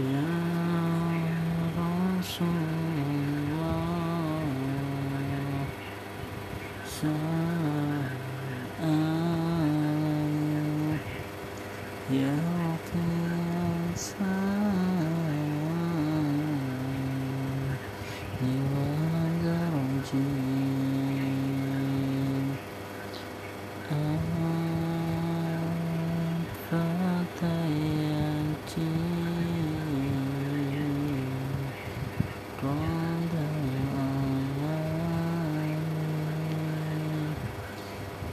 يا رسول الله. سأل يعطي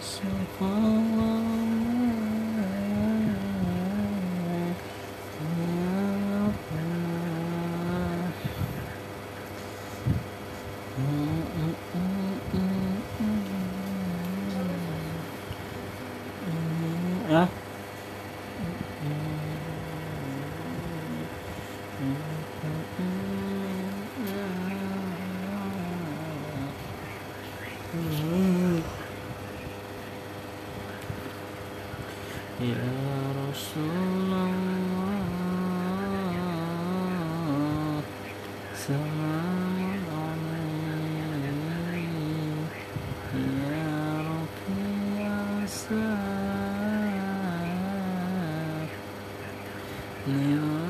myself Mm-hmm. Ya Rasulullah Salamun alaik Ya Rabbi Ya